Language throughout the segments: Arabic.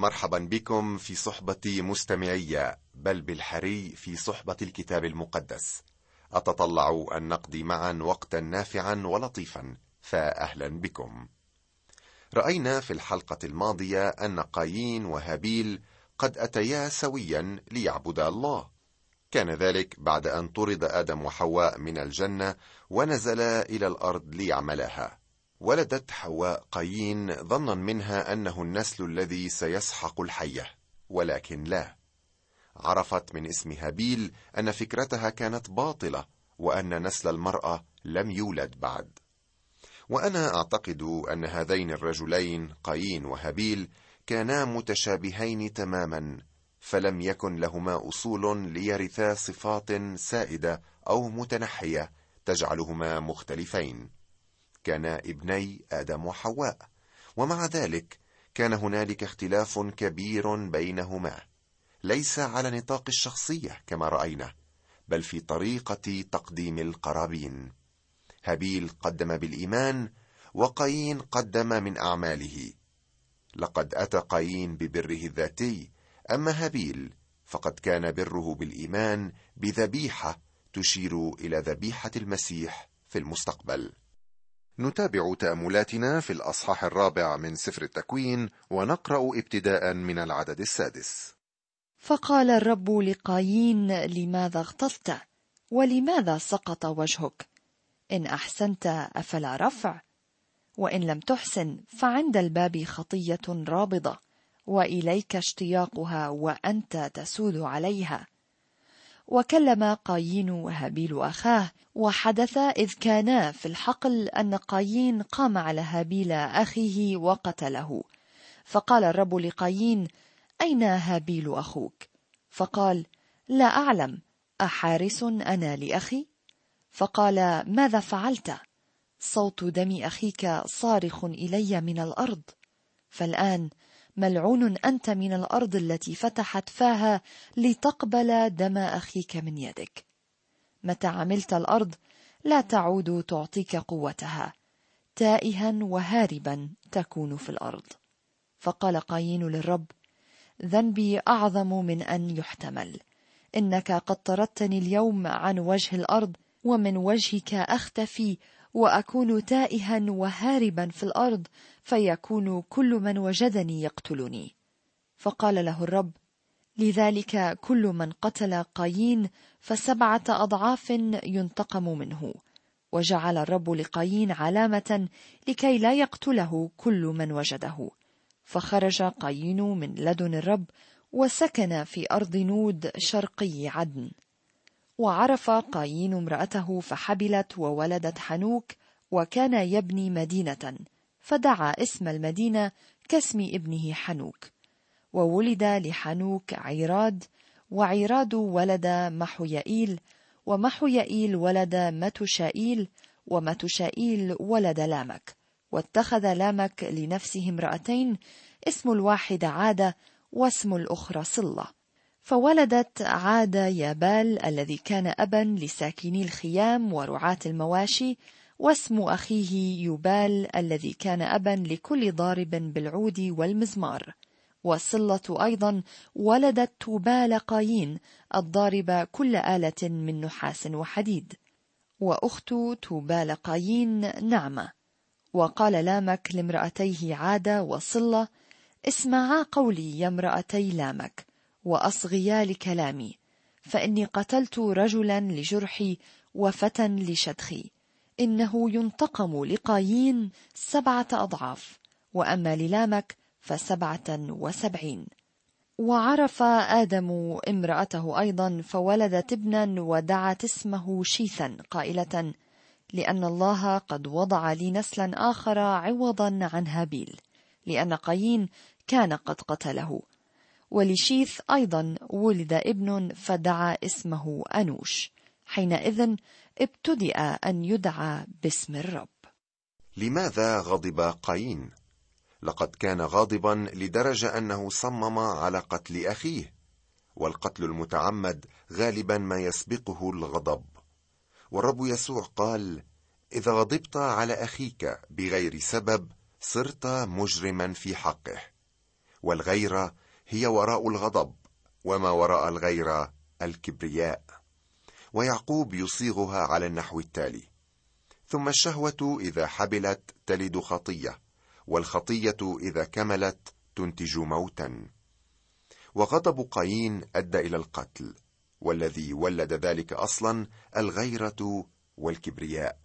مرحبا بكم في صحبة مستمعية بل بالحري في صحبة الكتاب المقدس. أتطلع أن نقضي معا وقتا نافعا ولطيفا فأهلا بكم. رأينا في الحلقة الماضية أن قايين وهابيل قد أتيا سويا ليعبدا الله. كان ذلك بعد أن طرد آدم وحواء من الجنة ونزلا إلى الأرض ليعملاها ولدت حواء قايين ظنا منها أنه النسل الذي سيسحق الحية ولكن لا. عرفت من اسم هابيل أن فكرتها كانت باطلة وأن نسل المرأة لم يولد بعد. وأنا أعتقد أن هذين الرجلين قايين وهابيل كانا متشابهين تماما فلم يكن لهما أصول ليرثا صفات سائدة أو متنحية تجعلهما مختلفين. كانا ابني آدم وحواء. ومع ذلك كان هنالك اختلاف كبير بينهما. ليس على نطاق الشخصيه كما راينا بل في طريقه تقديم القرابين. هابيل قدم بالايمان وقايين قدم من اعماله. لقد اتى قايين ببره الذاتي. اما هابيل فقد كان بره بالايمان بذبيحه تشير إلى ذبيحه المسيح في المستقبل. نتابع تأملاتنا في الأصحاح الرابع من سفر التكوين ونقرأ ابتداء من العدد السادس. فقال الرب لقايين لماذا اغتظت ولماذا سقط وجهك؟ إن أحسنت أفلا رفع وإن لم تحسن فعند الباب خطية رابضة وإليك اشتياقها وأنت تسود عليها. وكلم قايين هابيل أخاه وحدث إذ كانا في الحقل أن قايين قام على هابيل أخيه وقتله. فقال الرب لقايين أين هابيل أخوك؟ فقال لا أعلم أحارس أنا لأخي؟ فقال ماذا فعلت؟ صوت دم أخيك صارخ إلي من الأرض. فالآن ملعون أنت من الأرض التي فتحت فاها لتقبل دم أخيك من يدك. متى عملت الأرض لا تعود تعطيك قوتها. تائها وهاربا تكون في الأرض. فقال قايين للرب ذنبي أعظم من أن يحتمل. إنك قد طردتني اليوم عن وجه الأرض ومن وجهك أختفي وأكون تائها وهاربا في الأرض فيكون كل من وجدني يقتلني. فقال له الرب لذلك كل من قتل قايين فسبعة أضعاف ينتقم منه. وجعل الرب لقايين علامة لكي لا يقتله كل من وجده. فخرج قايين من لدن الرب وسكن في أرض نود شرقي عدن. وعرف قايين امرأته فحبلت وولدت حنوك وكان يبني مدينة فدعا اسم المدينة كاسم ابنه حنوك. وولد لحنوك عيراد وعيراد ولد محيائيل ومحيائيل ولد متشائيل ومتشائيل ولد لامك. واتخذ لامك لنفسه امرأتين اسم الواحد عادة واسم الأخرى صلة. فولدت عاد يابال الذي كان أبا لساكني الخيام ورعاة المواشي واسم أخيه يبال الذي كان أبا لكل ضارب بالعود والمزمار. وصلة أيضا ولدت توبال قايين الضارب كل آلة من نحاس وحديد. وأخت توبال قايين نعمة. وقال لامك لامرأتيه عادة وصلة اسمعا قولي يا امرأتي لامك. وأصغيا لكلامي فإني قتلت رجلا لجرحي وفتى لشدخي. إنه ينتقم لقايين سبعة أضعاف وأما للامك فسبعة وسبعين. وعرف آدم امرأته أيضا فولدت ابنا ودعت اسمه شيثا قائلة لأن الله قد وضع لي نسلا آخر عوضا عن هابيل لأن قايين كان قد قتله. ولشيث أيضا ولد ابن فدعا اسمه أنوش. حينئذ ابتدأ أن يدعى باسم الرب. لماذا غضب قايين؟ لقد كان غاضبا لدرجة أنه صمم على قتل أخيه والقتل المتعمد غالبا ما يسبقه الغضب. والرب يسوع قال إذا غضبت على أخيك بغير سبب صرت مجرما في حقه والغيره هي وراء الغضب وما وراء الغيره الكبرياء. ويعقوب يصيغها على النحو التالي. ثم الشهوة إذا حبلت تلد خطية والخطية إذا كملت تنتج موتا. وغضب قايين أدى إلى القتل والذي ولد ذلك أصلا الغيرة والكبرياء.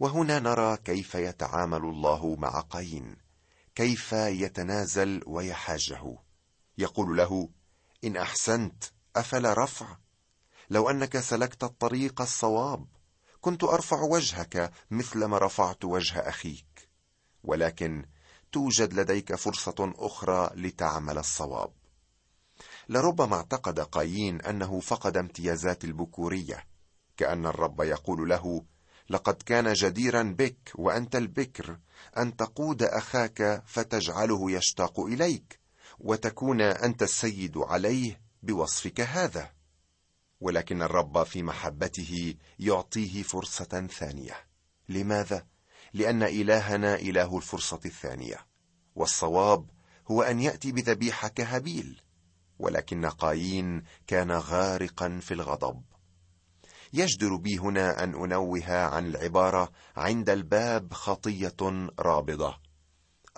وهنا نرى كيف يتعامل الله مع قايين. كيف يتنازل ويحاجه؟ يقول له إن أحسنت افلا رفع. لو أنك سلكت الطريق الصواب كنت أرفع وجهك مثلما رفعت وجه أخيك. ولكن توجد لديك فرصة أخرى لتعمل الصواب. لربما اعتقد قايين أنه فقد امتيازات البكورية كأن الرب يقول له لقد كان جديرا بك وأنت البكر أن تقود أخاك فتجعله يشتاق إليك وتكون أنت السيد عليه بوصفك هذا. ولكن الرب في محبته يعطيه فرصة ثانية. لماذا؟ لأن إلهنا إله الفرصة الثانية. والصواب هو أن يأتي بذبيحة كهابيل. ولكن قايين كان غارقا في الغضب. يجدر بي هنا أن أنوه عن العبارة عند الباب خطية رابضة.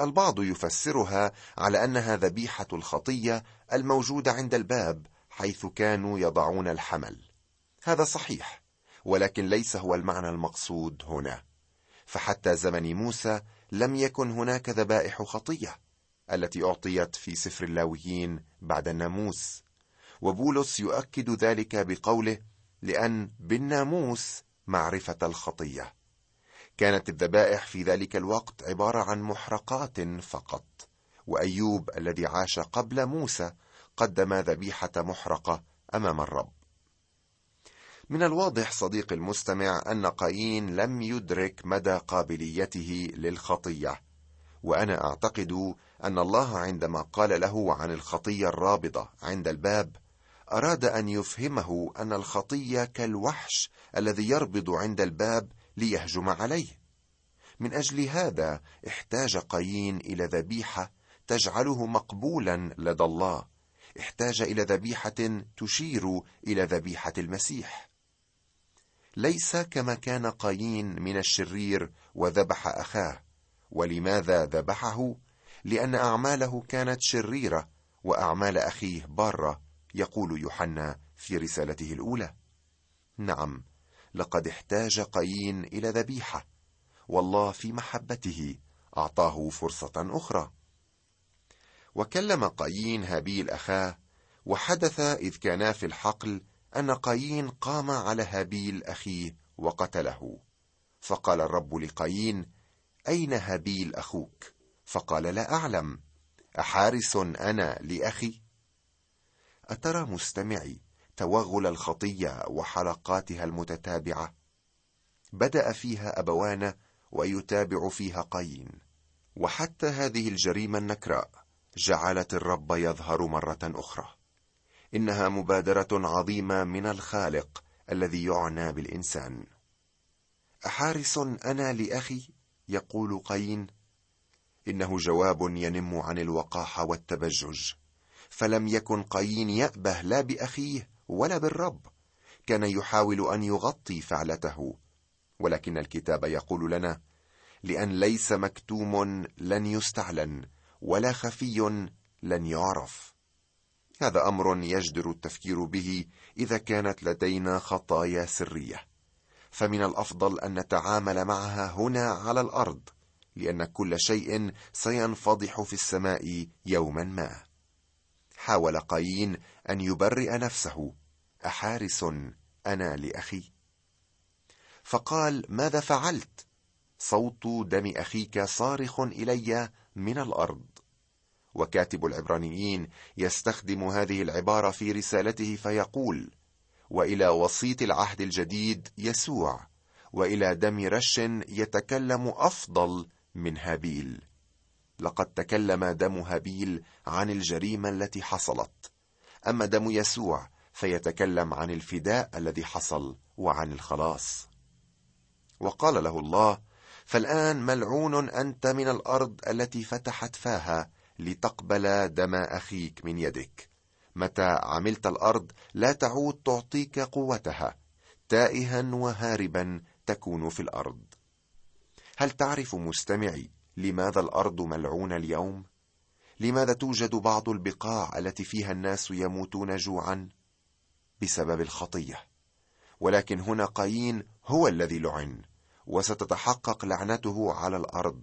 البعض يفسرها على انها ذبيحه الخطية الموجوده عند الباب حيث كانوا يضعون الحمل. هذا صحيح ولكن ليس هو المعنى المقصود هنا. فحتى زمن موسى لم يكن هناك ذبائح خطية التي أعطيت في سفر اللاويين بعد الناموس وبولس يؤكد ذلك بقوله لأن بالناموس معرفة الخطية. كانت الذبائح في ذلك الوقت عبارة عن محرقات فقط وأيوب الذي عاش قبل موسى قدم ذبيحة محرقة أمام الرب. من الواضح صديق المستمع أن قايين لم يدرك مدى قابليته للخطية وأنا أعتقد أن الله عندما قال له عن الخطية الرابضة عند الباب أراد أن يفهمه أن الخطية كالوحش الذي يربض عند الباب ليهجم عليه. من أجل هذا احتاج قايين إلى ذبيحة تجعله مقبولا لدى الله. احتاج إلى ذبيحة تشير إلى ذبيحة المسيح. ليس كما كان قايين من الشرير وذبح أخاه. ولماذا ذبحه؟ لأن أعماله كانت شريرة وأعمال أخيه بارة. يقول يوحنا في رسالته الأولى. نعم لقد احتاج قايين إلى ذبيحة والله في محبته أعطاه فرصة أخرى. وكلم قايين هابيل أخاه وحدث إذ كانا في الحقل أن قايين قام على هابيل أخيه وقتله. فقال الرب لقايين أين هابيل أخوك؟ فقال لا أعلم أحارس أنا لأخي؟ أترى مستمعي توغل الخطية وحلقاتها المتتابعة؟ بدأ فيها ابوان ويتابع فيها قايين وحتى هذه الجريمة النكراء جعلت الرب يظهر مرة أخرى. إنها مبادرة عظيمة من الخالق الذي يعنى بالإنسان. أحارس أنا لأخي؟ يقول قايين إنه جواب ينم عن الوقاحة والتبجج. فلم يكن قايين يأبه لا بأخيه ولا بالرب. كان يحاول أن يغطي فعلته. ولكن الكتاب يقول لنا لأن ليس مكتوم لن يستعلن ولا خفي لن يعرف. هذا أمر يجدر التفكير به إذا كانت لدينا خطايا سرية. فمن الأفضل أن نتعامل معها هنا على الأرض لأن كل شيء سينفضح في السماء يوما ما. حاول قايين أن يبرئ نفسه. أحارس أنا لأخي. فقال ماذا فعلت؟ صوت دم أخيك صارخ إلي من الأرض. وكاتب العبرانيين يستخدم هذه العبارة في رسالته فيقول وإلى وسيط العهد الجديد يسوع وإلى دم رش يتكلم أفضل من هابيل. لقد تكلم دم هابيل عن الجريمة التي حصلت. أما دم يسوع فيتكلم عن الفداء الذي حصل وعن الخلاص. وقال له الله فالآن ملعون أنت من الأرض التي فتحت فاها لتقبل دم أخيك من يدك. متى عملت الأرض لا تعود تعطيك قوتها تائها وهاربا تكون في الأرض. هل تعرف مستمعي لماذا الأرض ملعونه اليوم؟ لماذا توجد بعض البقاع التي فيها الناس يموتون جوعا؟ بسبب الخطية. ولكن هنا قايين هو الذي لعن وستتحقق لعنته على الأرض.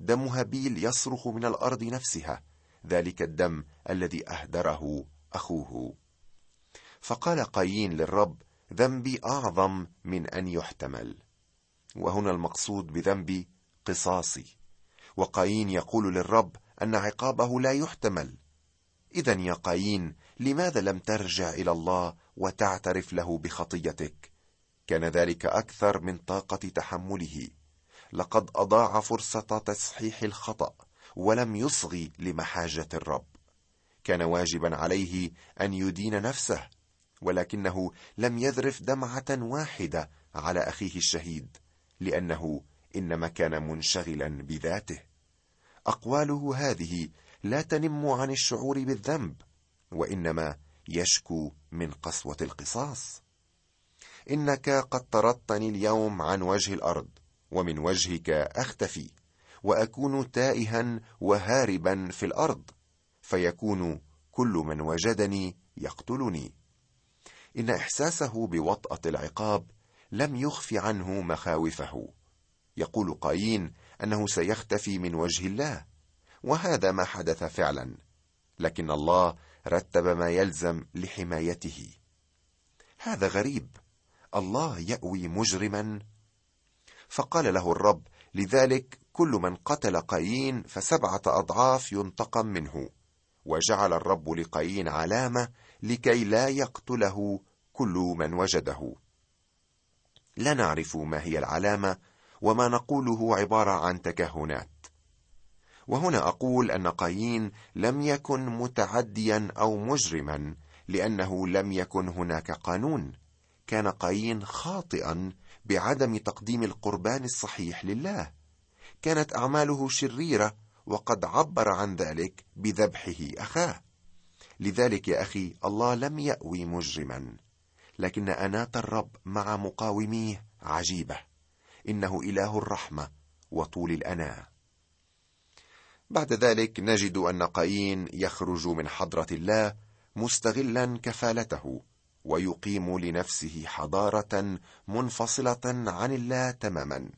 دم هابيل يصرخ من الأرض نفسها ذلك الدم الذي أهدره أخوه. فقال قايين للرب ذنبي أعظم من أن يحتمل. وهنا المقصود بذنبي قصاصي. وقايين يقول للرب أن عقابه لا يحتمل. اذا يا قايين لماذا لم ترجع إلى الله وتعترف له بخطيتك؟ كان ذلك أكثر من طاقة تحمله. لقد أضاع فرصة تصحيح الخطأ ولم يصغي لمحاجة الرب. كان واجبا عليه أن يدين نفسه ولكنه لم يذرف دمعة واحدة على أخيه الشهيد لأنه إنما كان منشغلا بذاته. أقواله هذه لا تنم عن الشعور بالذنب وإنما يشكو من قسوة القصاص. إنك قد طردتني اليوم عن وجه الأرض ومن وجهك أختفي وأكون تائها وهاربا في الأرض فيكون كل من وجدني يقتلني. إن إحساسه بوطأة العقاب لم يخف عنه مخاوفه. يقول قايين أنه سيختفي من وجه الله وهذا ما حدث فعلا لكن الله رتب ما يلزم لحمايته. هذا غريب الله يأوي مجرما. فقال له الرب لذلك كل من قتل قايين فسبعة أضعاف ينتقم منه وجعل الرب لقايين علامة لكي لا يقتله كل من وجده. لا نعرف ما هي العلامة وما نقوله عبارة عن تكهنات. وهنا أقول أن قايين لم يكن متعديا أو مجرما لأنه لم يكن هناك قانون. كان قايين خاطئا بعدم تقديم القربان الصحيح لله. كانت أعماله شريرة وقد عبر عن ذلك بذبحه أخاه. لذلك يا أخي الله لم يأوي مجرما. لكن اناه الرب مع مقاوميه عجيبة. إنه إله الرحمة وطول الأناة. بعد ذلك نجد أن قايين يخرج من حضرة الله مستغلا كفالته ويقيم لنفسه حضارة منفصلة عن الله تماما.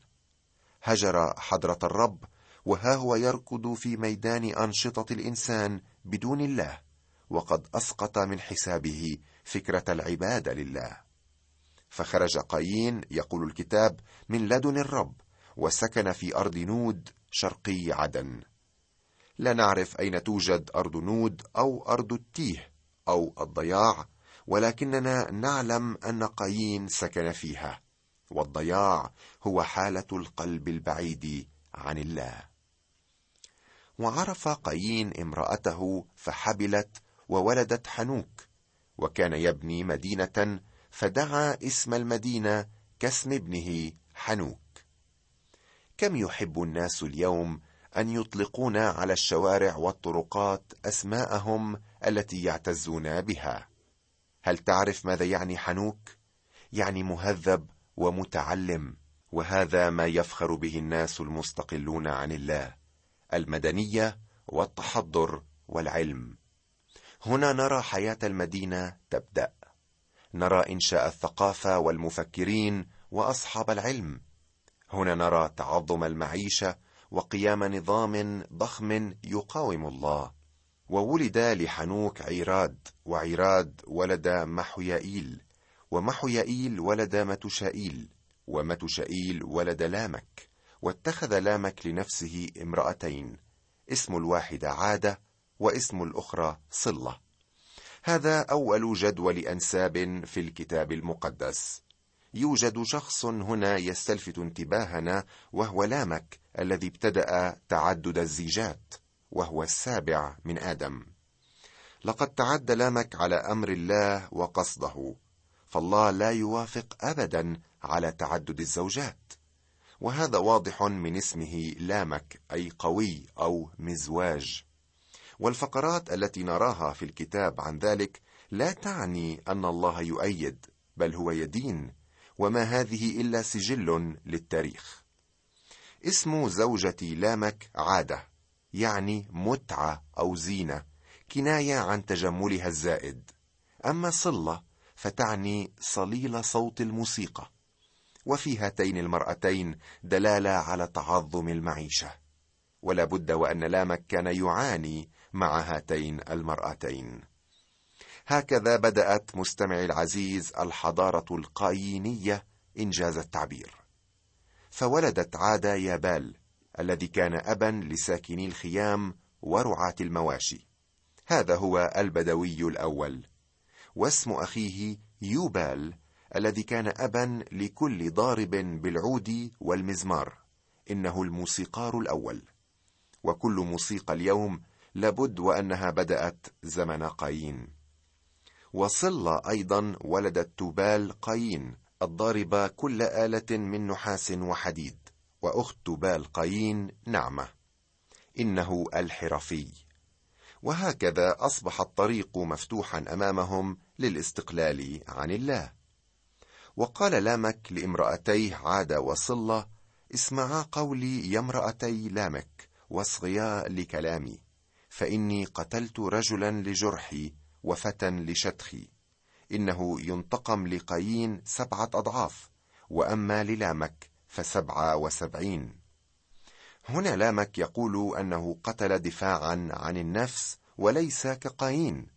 هجر حضرة الرب وها هو يركض في ميدان أنشطة الإنسان بدون الله وقد أسقط من حسابه فكرة العبادة لله. فخرج قايين يقول الكتاب من لدن الرب وسكن في أرض نود شرقي عدن. لا نعرف أين توجد أرض نود أو أرض التيه أو الضياع ولكننا نعلم أن قايين سكن فيها والضياع هو حالة القلب البعيد عن الله. وعرف قايين امرأته فحبلت وولدت حنوك وكان يبني مدينة فدعا اسم المدينة كاسم ابنه حنوك. كم يحب الناس اليوم أن يطلقون على الشوارع والطرقات أسماءهم التي يعتزون بها؟ هل تعرف ماذا يعني حنوك؟ يعني مهذب ومتعلم وهذا ما يفخر به الناس المستقلون عن الله المدنية والتحضر والعلم. هنا نرى حياة المدينة تبدأ. نرى انشاء الثقافة والمفكرين وأصحاب العلم. هنا نرى تعظم المعيشة وقيام نظام ضخم يقاوم الله. وولد لحنوك عيراد وعيراد ولد محيائيل ومحيائيل ولد متشائيل ومتشائيل ولد لامك واتخذ لامك لنفسه امرأتين اسم الواحدة عادة واسم الأخرى صلة. هذا أول جدول أنساب في الكتاب المقدس. يوجد شخص هنا يستلفت انتباهنا وهو لامك الذي ابتدأ تعدد الزيجات وهو السابع من آدم. لقد تعدى لامك على أمر الله وقصده فالله لا يوافق ابدا على تعدد الزوجات. وهذا واضح من اسمه لامك أي قوي أو مزواج. والفقرات التي نراها في الكتاب عن ذلك لا تعني أن الله يؤيد بل هو يدين وما هذه إلا سجل للتاريخ. اسم زوجة لامك عادة يعني متعة أو زينة كناية عن تجملها الزائد. أما صلة فتعني صليل صوت الموسيقى وفي هاتين المرأتين دلالة على تعظم المعيشة. ولا بد وأن لامك كان يعاني مع هاتين المرأتين. هكذا بدأت مستمعي العزيز الحضارة القايينية إنجاز التعبير. فولدت عاد يابال الذي كان أبا لساكني الخيام ورعاة المواشي. هذا هو البدوي الأول. واسم أخيه يوبال الذي كان أبا لكل ضارب بالعود والمزمار. إنه الموسيقار الأول. وكل موسيقى اليوم لابد وأنها بدأت زمن قايين. وصلة أيضا ولدت توبال قايين الضاربة كل آلة من نحاس وحديد وأخت توبال قايين نعمة. إنه الحرفي. وهكذا أصبح الطريق مفتوحا أمامهم للاستقلال عن الله. وقال لامك لامرأتيه عاد وصلة اسمعا قولي يا امرأتي لامك واصغيا لكلامي. فإني قتلت رجلا لجرحي وفتى لشتخي. إنه ينتقم لقايين سبعة أضعاف وأما للامك فسبعة وسبعين. هنا لامك يقول أنه قتل دفاعا عن النفس وليس كقايين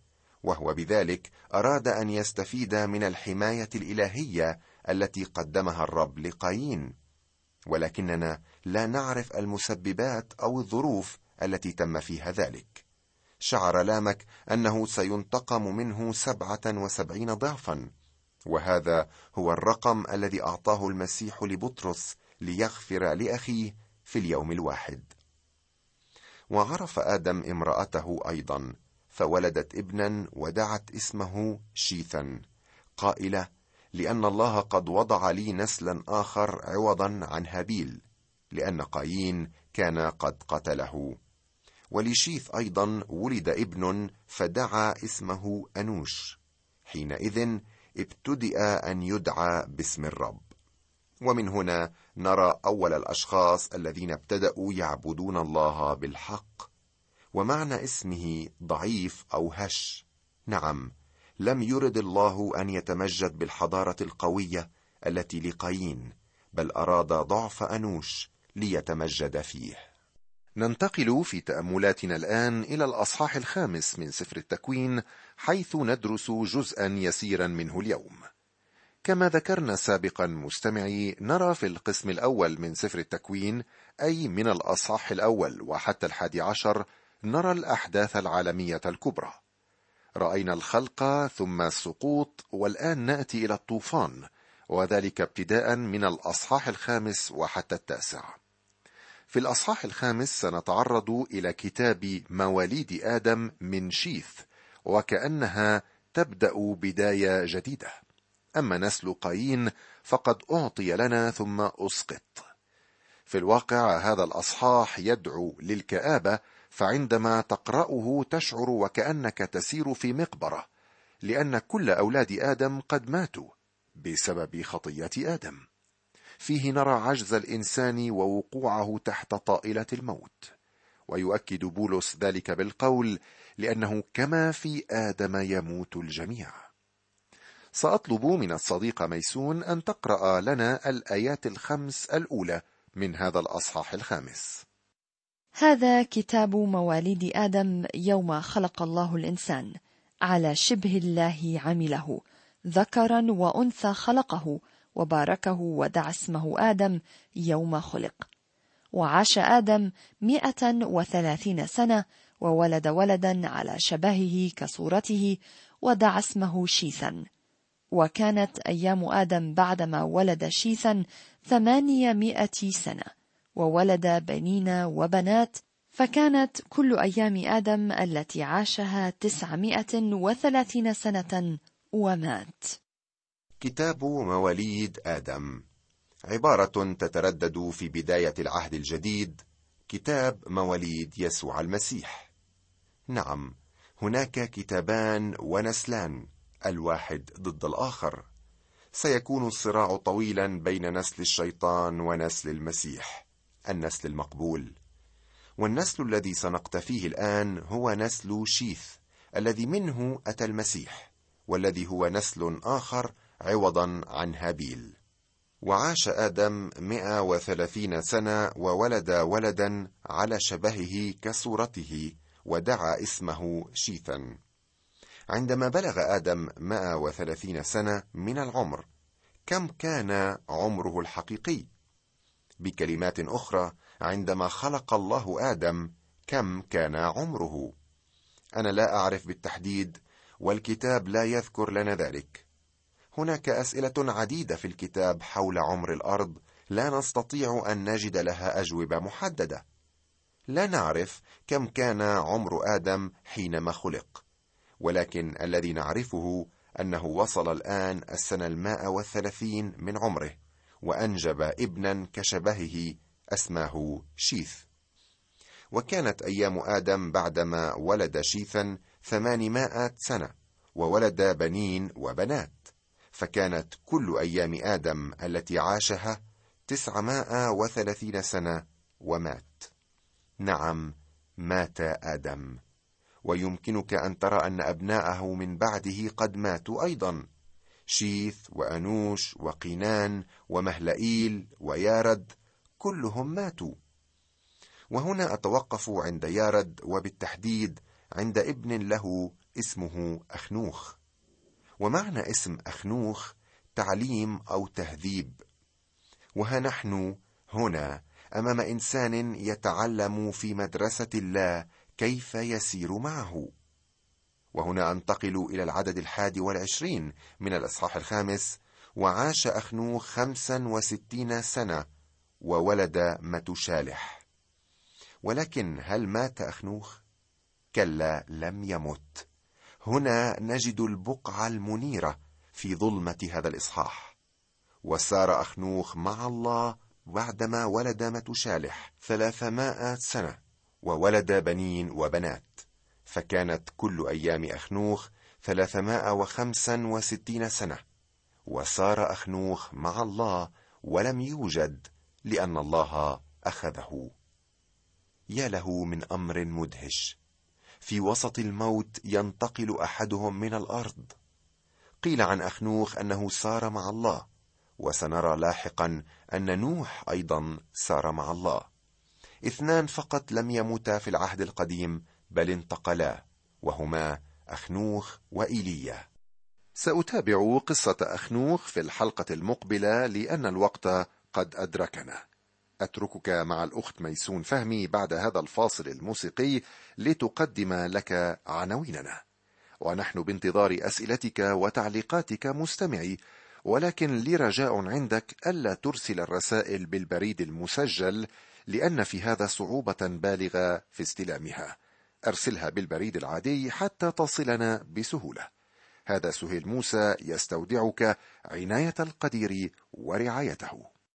وهو بذلك أراد أن يستفيد من الحماية الإلهية التي قدمها الرب لقايين ولكننا لا نعرف المسببات أو الظروف التي تم فيها ذلك. شعر لامك أنه سينتقم منه سبعة وسبعين ضعفا وهذا هو الرقم الذي أعطاه المسيح لبطرس ليغفر لأخيه في اليوم الواحد. وعرف آدم امرأته أيضا فولدت ابنا ودعت اسمه شيثا قائلة لأن الله قد وضع لي نسلا آخر عوضا عن هابيل لأن قايين كان قد قتله ولشيث أيضا ولد ابن فدعا اسمه أنوش. حينئذ ابتدأ أن يدعى باسم الرب. ومن هنا نرى أول الأشخاص الذين ابتدأوا يعبدون الله بالحق ومعنى اسمه ضعيف أو هش. نعم لم يرد الله أن يتمجد بالحضارة القوية التي لقايين بل أراد ضعف أنوش ليتمجد فيه. ننتقل في تأملاتنا الآن إلى الأصحاح الخامس من سفر التكوين حيث ندرس جزءا يسيرا منه اليوم. كما ذكرنا سابقا مستمعي نرى في القسم الأول من سفر التكوين أي من الأصحاح الأول وحتى الحادي عشر نرى الأحداث العالمية الكبرى. رأينا الخلق ثم السقوط والآن نأتي إلى الطوفان وذلك ابتداء من الأصحاح الخامس وحتى التاسع. في الأصحاح الخامس سنتعرض إلى كتاب مواليد آدم من شيث وكأنها تبدأ بداية جديدة. أما نسل قايين فقد أعطي لنا ثم أسقط. في الواقع هذا الأصحاح يدعو للكآبة فعندما تقرأه تشعر وكأنك تسير في مقبرة لأن كل أولاد آدم قد ماتوا بسبب خطية آدم. فيه نرى عجز الإنسان ووقوعه تحت طائلة الموت. ويؤكد بولس ذلك بالقول لأنه كما في آدم يموت الجميع. سأطلب من الصديق ميسون أن تقرأ لنا الآيات الخمس الأولى من هذا الأصحاح الخامس. هذا كتاب مواليد آدم يوم خلق الله الإنسان على شبه الله عمله ذكرا وأنثى خلقه وباركه ودعا اسمه آدم يوم خلق. وعاش آدم مئة وثلاثين سنة وولد ولدا على شبهه كصورته ودعا اسمه شيثا. وكانت أيام آدم بعدما ولد شيثا ثمانيمائة سنة. وولد بنين وبنات فكانت كل أيام آدم التي عاشها تسعمائة وثلاثين سنة ومات. كتاب مواليد آدم. عبارة تتردد في بداية العهد الجديد كتاب مواليد يسوع المسيح. نعم هناك كتابان ونسلان الواحد ضد الآخر. سيكون الصراع طويلا بين نسل الشيطان ونسل المسيح النسل المقبول. والنسل الذي سنقتفيه الآن هو نسل شيث الذي منه أتى المسيح والذي هو نسل آخر عوضا عن هابيل. وعاش آدم مئة وثلاثين سنة وولد ولدا على شبهه كصورته ودعا اسمه شيثا. عندما بلغ آدم مئة وثلاثين سنة من العمر كم كان عمره الحقيقي؟ بكلمات أخرى عندما خلق الله آدم كم كان عمره؟ أنا لا أعرف بالتحديد والكتاب لا يذكر لنا ذلك. هناك أسئلة عديدة في الكتاب حول عمر الأرض. لا نستطيع أن نجد لها أجوبة محددة. لا نعرف كم كان عمر آدم حينما خلق. ولكن الذي نعرفه أنه وصل الآن السنة المائة والثلاثين من عمره وأنجب ابنا كشبهه أسماه شيث. وكانت أيام آدم بعدما ولد شيثا ثمانمائة سنة وولد بنين وبنات. فكانت كل أيام آدم التي عاشها تسعمائة وثلاثين سنة ومات. نعم مات آدم. ويمكنك أن ترى أن أبناءه من بعده قد ماتوا أيضا. شيث وأنوش وقينان ومهلئيل ويارد كلهم ماتوا. وهنا أتوقف عند يارد وبالتحديد عند ابن له اسمه أخنوخ. ومعنى اسم أخنوخ تعليم أو تهذيب. وها نحن هنا أمام إنسان يتعلم في مدرسة الله كيف يسير معه. وهنا أنتقل إلى العدد الحادي والعشرين من الإصحاح الخامس وعاش أخنوخ خمسا وستين سنة وولد متشالح. ولكن هل مات أخنوخ؟ كلا لم يمت. هنا نجد البقعة المنيرة في ظلمة هذا الإصحاح. وسار أخنوخ مع الله بعدما ولد متشالح ثلاثمائة سنة وولد بنين وبنات. فكانت كل أيام أخنوخ ثلاثمائة وخمسا وستين سنة. وسار أخنوخ مع الله ولم يوجد لأن الله أخذه. يا له من أمر مدهش. في وسط الموت ينتقل أحدهم من الأرض. قيل عن أخنوخ أنه سار مع الله وسنرى لاحقا أن نوح أيضا سار مع الله. اثنان فقط لم يموتا في العهد القديم بل انتقلا وهما اخنوخ وإيليا. سأتابع قصة اخنوخ في الحلقة المقبلة لأن الوقت قد أدركنا. أتركك مع الأخت ميسون فهمي بعد هذا الفاصل الموسيقي لتقدم لك عناويننا. ونحن بانتظار أسئلتك وتعليقاتك مستمعي ولكن لي رجاء عندك ألا ترسل الرسائل بالبريد المسجل لأن في هذا صعوبة بالغة في استلامها. أرسلها بالبريد العادي حتى تصلنا بسهولة. هذا سهيل موسى يستودعك عناية القدير ورعايته.